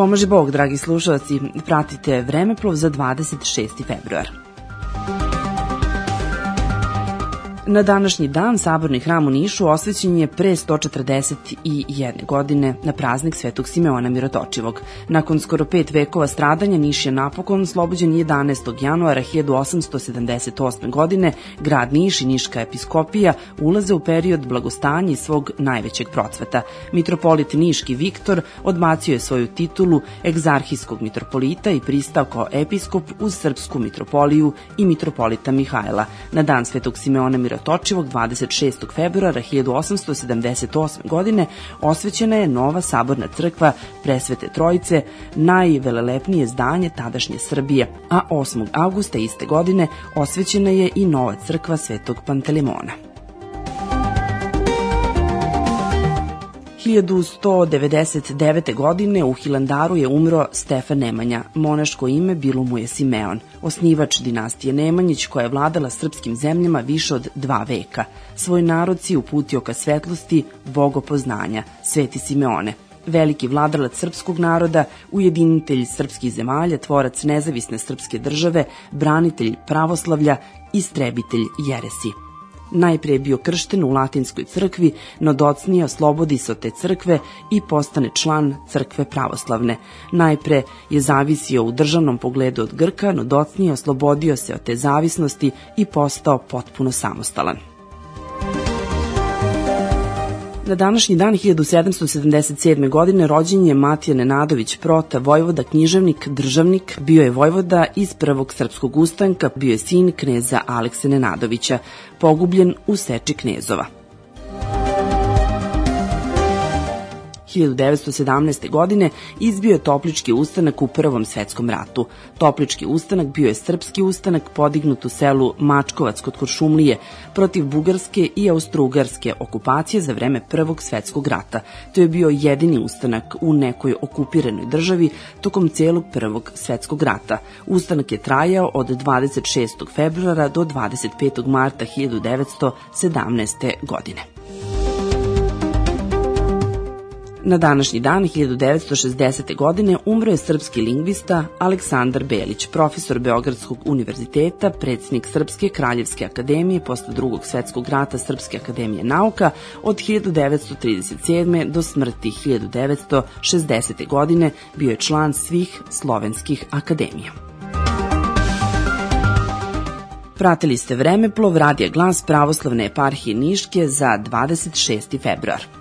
Pomaže Bog, dragi slušalci, pratite Vremeplov za 26. februar. Na današnji dan Saborni hram u Nišu osvećen je pre 141 godine na praznik Svetog Simeona Mirotočivog. Nakon skoro pet vekova stradanja Niš je napokon slobođen 11. januara 1878. godine. Grad Niš i Niška episkopija ulaze u period blagostanja i svog najvećeg procvata. Mitropolit Niški Viktor odmacio je svoju titulu egzarhijskog mitropolita i pristao kao episkop uz srpsku mitropoliju i mitropolita Mihajla. Na dan Svetog Simeona Mirotočivog Točivog 26. februara 1878. godine osvećena je nova saborna crkva Presvete Trojice, najvelelepnije zdanje tadašnje Srbije, a 8. augusta iste godine osvećena je i nova crkva Svetog Pantelimona. 1199. godine u Hilandaru je umro Stefan Nemanja. Monaško ime bilo mu je Simeon, osnivač dinastije Nemanjić koja je vladala srpskim zemljama više od dva veka. Svoj narod si uputio ka svetlosti bogopoznanja, Sveti Simeone veliki vladalac srpskog naroda, ujedinitelj srpskih zemalja, tvorac nezavisne srpske države, branitelj pravoslavlja, istrebitelj jeresi. Najpre je bio kršten u latinskoj crkvi, no docnije oslobodi se od te crkve i postane član crkve pravoslavne. Najpre je zavisio u državnom pogledu od Grka, no docnije oslobodio se od te zavisnosti i postao potpuno samostalan. Na današnji dan 1777. godine rođen je Matija Nenadović Prota, vojvoda, književnik, državnik, bio je vojvoda iz prvog srpskog ustanka, bio je sin kneza Alekse Nenadovića, pogubljen u seči knezova. 1917. godine izbio je Toplički ustanak u Prvom svetskom ratu. Toplički ustanak bio je srpski ustanak podignut u selu Mačkovac kod Kuršumlije protiv bugarske i austrougarske okupacije za vreme Prvog svetskog rata. To je bio jedini ustanak u nekoj okupiranoj državi tokom celog Prvog svetskog rata. Ustanak je trajao od 26. februara do 25. marta 1917. godine. Na današnji dan 1960. godine umro je srpski lingvista Aleksandar Belić, profesor Beogradskog univerziteta, predsjednik Srpske kraljevske akademije posle drugog svetskog rata Srpske akademije nauka od 1937. do smrti 1960. godine bio je član svih slovenskih akademija. Pratili ste Vremeplov, radija glas pravoslavne eparhije Niške za 26. februar.